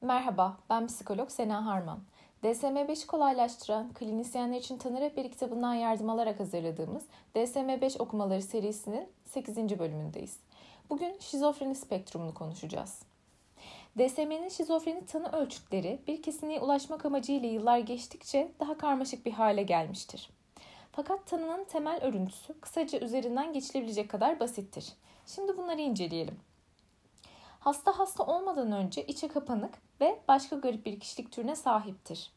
Merhaba, ben psikolog Sena Harman. DSM-5 kolaylaştıran, klinisyenler için tanı rehberi kitabından yardım alarak hazırladığımız DSM-5 okumaları serisinin 8. bölümündeyiz. Bugün şizofreni spektrumunu konuşacağız. DSM'nin şizofreni tanı ölçütleri bir kesinliğe ulaşmak amacıyla yıllar geçtikçe daha karmaşık bir hale gelmiştir. Fakat tanının temel örüntüsü kısaca üzerinden geçilebilecek kadar basittir. Şimdi bunları inceleyelim. Hasta hasta olmadan önce içe kapanık ve başka garip bir kişilik türüne sahiptir.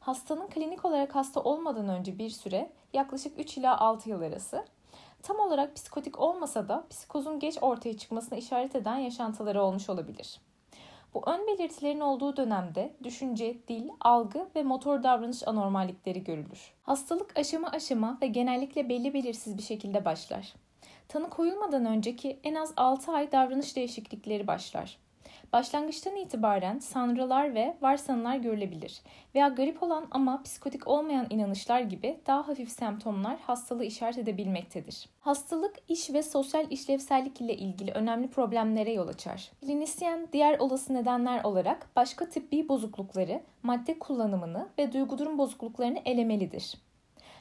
Hastanın klinik olarak hasta olmadan önce bir süre yaklaşık 3 ila 6 yıl arası tam olarak psikotik olmasa da psikozun geç ortaya çıkmasına işaret eden yaşantıları olmuş olabilir. Bu ön belirtilerin olduğu dönemde düşünce, dil, algı ve motor davranış anormallikleri görülür. Hastalık aşama aşama ve genellikle belli belirsiz bir şekilde başlar. Tanı koyulmadan önceki en az 6 ay davranış değişiklikleri başlar. Başlangıçtan itibaren sanrılar ve varsanılar görülebilir veya garip olan ama psikotik olmayan inanışlar gibi daha hafif semptomlar hastalığı işaret edebilmektedir. Hastalık iş ve sosyal işlevsellik ile ilgili önemli problemlere yol açar. Klinisyen diğer olası nedenler olarak başka tıbbi bozuklukları, madde kullanımını ve duygu durum bozukluklarını elemelidir.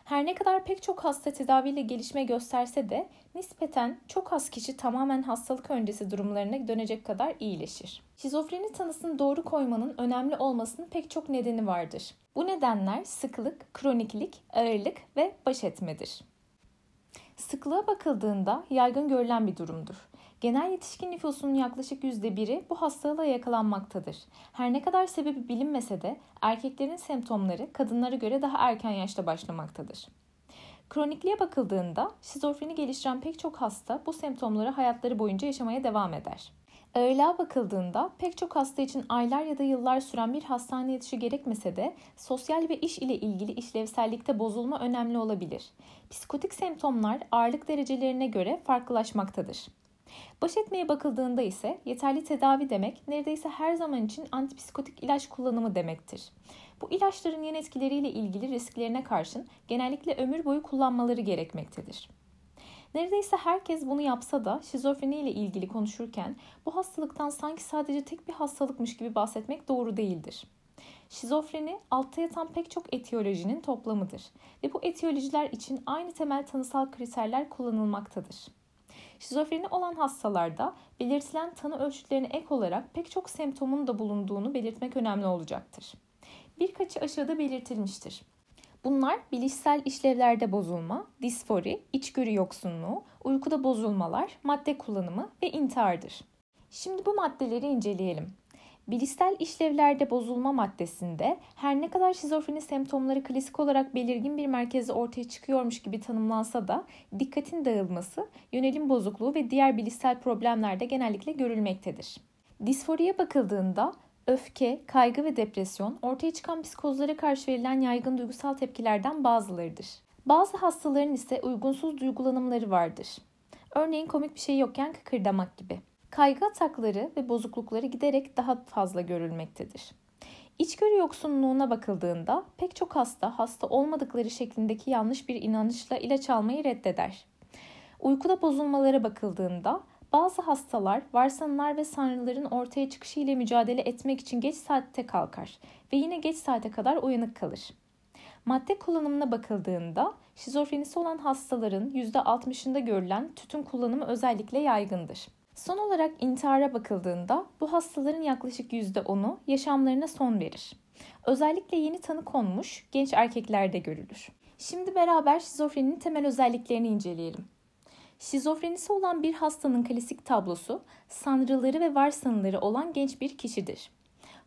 Her ne kadar pek çok hasta tedaviyle gelişme gösterse de nispeten çok az kişi tamamen hastalık öncesi durumlarına dönecek kadar iyileşir. Şizofreni tanısını doğru koymanın önemli olmasının pek çok nedeni vardır. Bu nedenler sıklık, kroniklik, ağırlık ve baş etmedir. Sıklığa bakıldığında yaygın görülen bir durumdur. Genel yetişkin nüfusunun yaklaşık %1'i bu hastalığa yakalanmaktadır. Her ne kadar sebebi bilinmese de erkeklerin semptomları kadınlara göre daha erken yaşta başlamaktadır. Kronikliğe bakıldığında şizofreni geliştiren pek çok hasta bu semptomları hayatları boyunca yaşamaya devam eder. Ağırlığa bakıldığında pek çok hasta için aylar ya da yıllar süren bir hastane yatışı gerekmese de sosyal ve iş ile ilgili işlevsellikte bozulma önemli olabilir. Psikotik semptomlar ağırlık derecelerine göre farklılaşmaktadır. Baş etmeye bakıldığında ise yeterli tedavi demek neredeyse her zaman için antipsikotik ilaç kullanımı demektir. Bu ilaçların yan etkileriyle ilgili risklerine karşın genellikle ömür boyu kullanmaları gerekmektedir. Neredeyse herkes bunu yapsa da şizofreni ile ilgili konuşurken bu hastalıktan sanki sadece tek bir hastalıkmış gibi bahsetmek doğru değildir. Şizofreni altta yatan pek çok etiyolojinin toplamıdır ve bu etiyolojiler için aynı temel tanısal kriterler kullanılmaktadır. Şizofreni olan hastalarda belirtilen tanı ölçütlerine ek olarak pek çok semptomun da bulunduğunu belirtmek önemli olacaktır. Birkaçı aşağıda belirtilmiştir. Bunlar bilişsel işlevlerde bozulma, disfori, içgörü yoksunluğu, uykuda bozulmalar, madde kullanımı ve intihardır. Şimdi bu maddeleri inceleyelim. Bilişsel işlevlerde bozulma maddesinde her ne kadar şizofreni semptomları klasik olarak belirgin bir merkezde ortaya çıkıyormuş gibi tanımlansa da dikkatin dağılması, yönelim bozukluğu ve diğer bilişsel problemlerde genellikle görülmektedir. Disforiye bakıldığında öfke, kaygı ve depresyon ortaya çıkan psikozlara karşı verilen yaygın duygusal tepkilerden bazılarıdır. Bazı hastaların ise uygunsuz duygulanımları vardır. Örneğin komik bir şey yokken kıkırdamak gibi. Kaygı atakları ve bozuklukları giderek daha fazla görülmektedir. İçgörü yoksunluğuna bakıldığında pek çok hasta hasta olmadıkları şeklindeki yanlış bir inanışla ilaç almayı reddeder. Uykuda bozulmalara bakıldığında bazı hastalar varsanılar ve sanrıların ortaya çıkışı ile mücadele etmek için geç saatte kalkar ve yine geç saate kadar uyanık kalır. Madde kullanımına bakıldığında şizofrenisi olan hastaların %60'ında görülen tütün kullanımı özellikle yaygındır. Son olarak intihara bakıldığında bu hastaların yaklaşık %10'u yaşamlarına son verir. Özellikle yeni tanı konmuş genç erkeklerde görülür. Şimdi beraber şizofreninin temel özelliklerini inceleyelim. Şizofrenisi olan bir hastanın klasik tablosu sanrıları ve varsanıları olan genç bir kişidir.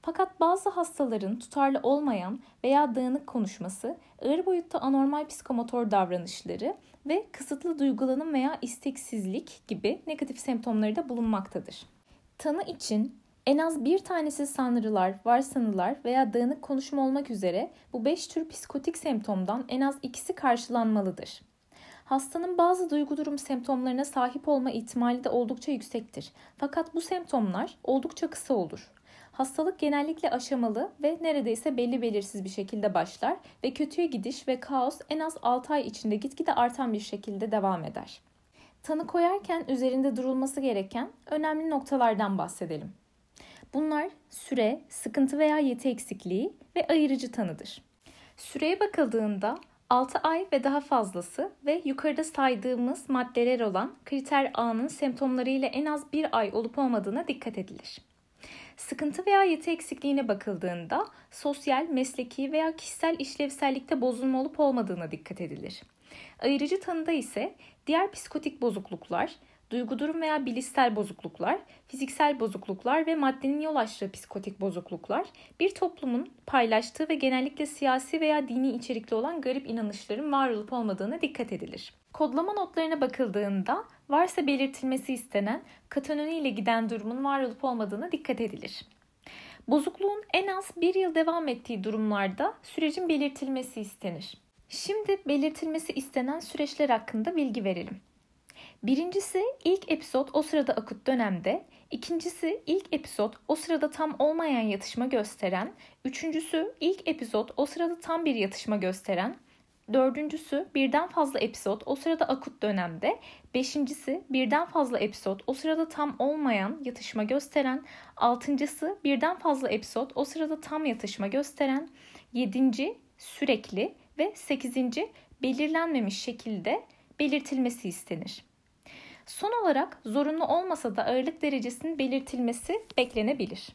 Fakat bazı hastaların tutarlı olmayan veya dağınık konuşması, ağır boyutta anormal psikomotor davranışları ve kısıtlı duygulanım veya isteksizlik gibi negatif semptomları da bulunmaktadır. Tanı için en az bir tanesi sanrılar, varsanılar veya dağınık konuşma olmak üzere bu beş tür psikotik semptomdan en az ikisi karşılanmalıdır. Hastanın bazı duygu durum semptomlarına sahip olma ihtimali de oldukça yüksektir. Fakat bu semptomlar oldukça kısa olur. Hastalık genellikle aşamalı ve neredeyse belli belirsiz bir şekilde başlar ve kötüye gidiş ve kaos en az 6 ay içinde gitgide artan bir şekilde devam eder. Tanı koyarken üzerinde durulması gereken önemli noktalardan bahsedelim. Bunlar süre, sıkıntı veya yeti eksikliği ve ayırıcı tanıdır. Süreye bakıldığında 6 ay ve daha fazlası ve yukarıda saydığımız maddeler olan kriter A'nın semptomlarıyla en az bir ay olup olmadığına dikkat edilir. Sıkıntı veya yeti eksikliğine bakıldığında sosyal, mesleki veya kişisel işlevsellikte bozulma olup olmadığına dikkat edilir. Ayırıcı tanıda ise diğer psikotik bozukluklar, duygu durum veya bilişsel bozukluklar, fiziksel bozukluklar ve maddenin yol açtığı psikotik bozukluklar bir toplumun paylaştığı ve genellikle siyasi veya dini içerikli olan garip inanışların var olup olmadığına dikkat edilir. Kodlama notlarına bakıldığında varsa belirtilmesi istenen katanoni ile giden durumun var olup olmadığına dikkat edilir. Bozukluğun en az bir yıl devam ettiği durumlarda sürecin belirtilmesi istenir. Şimdi belirtilmesi istenen süreçler hakkında bilgi verelim. Birincisi ilk episod o sırada akut dönemde, ikincisi ilk episod o sırada tam olmayan yatışma gösteren, üçüncüsü ilk episod o sırada tam bir yatışma gösteren, dördüncüsü birden fazla episod o sırada akut dönemde, beşincisi birden fazla episod o sırada tam olmayan yatışma gösteren, altıncısı birden fazla episod o sırada tam yatışma gösteren, yedinci sürekli ve sekizinci belirlenmemiş şekilde belirtilmesi istenir. Son olarak zorunlu olmasa da ağırlık derecesinin belirtilmesi beklenebilir.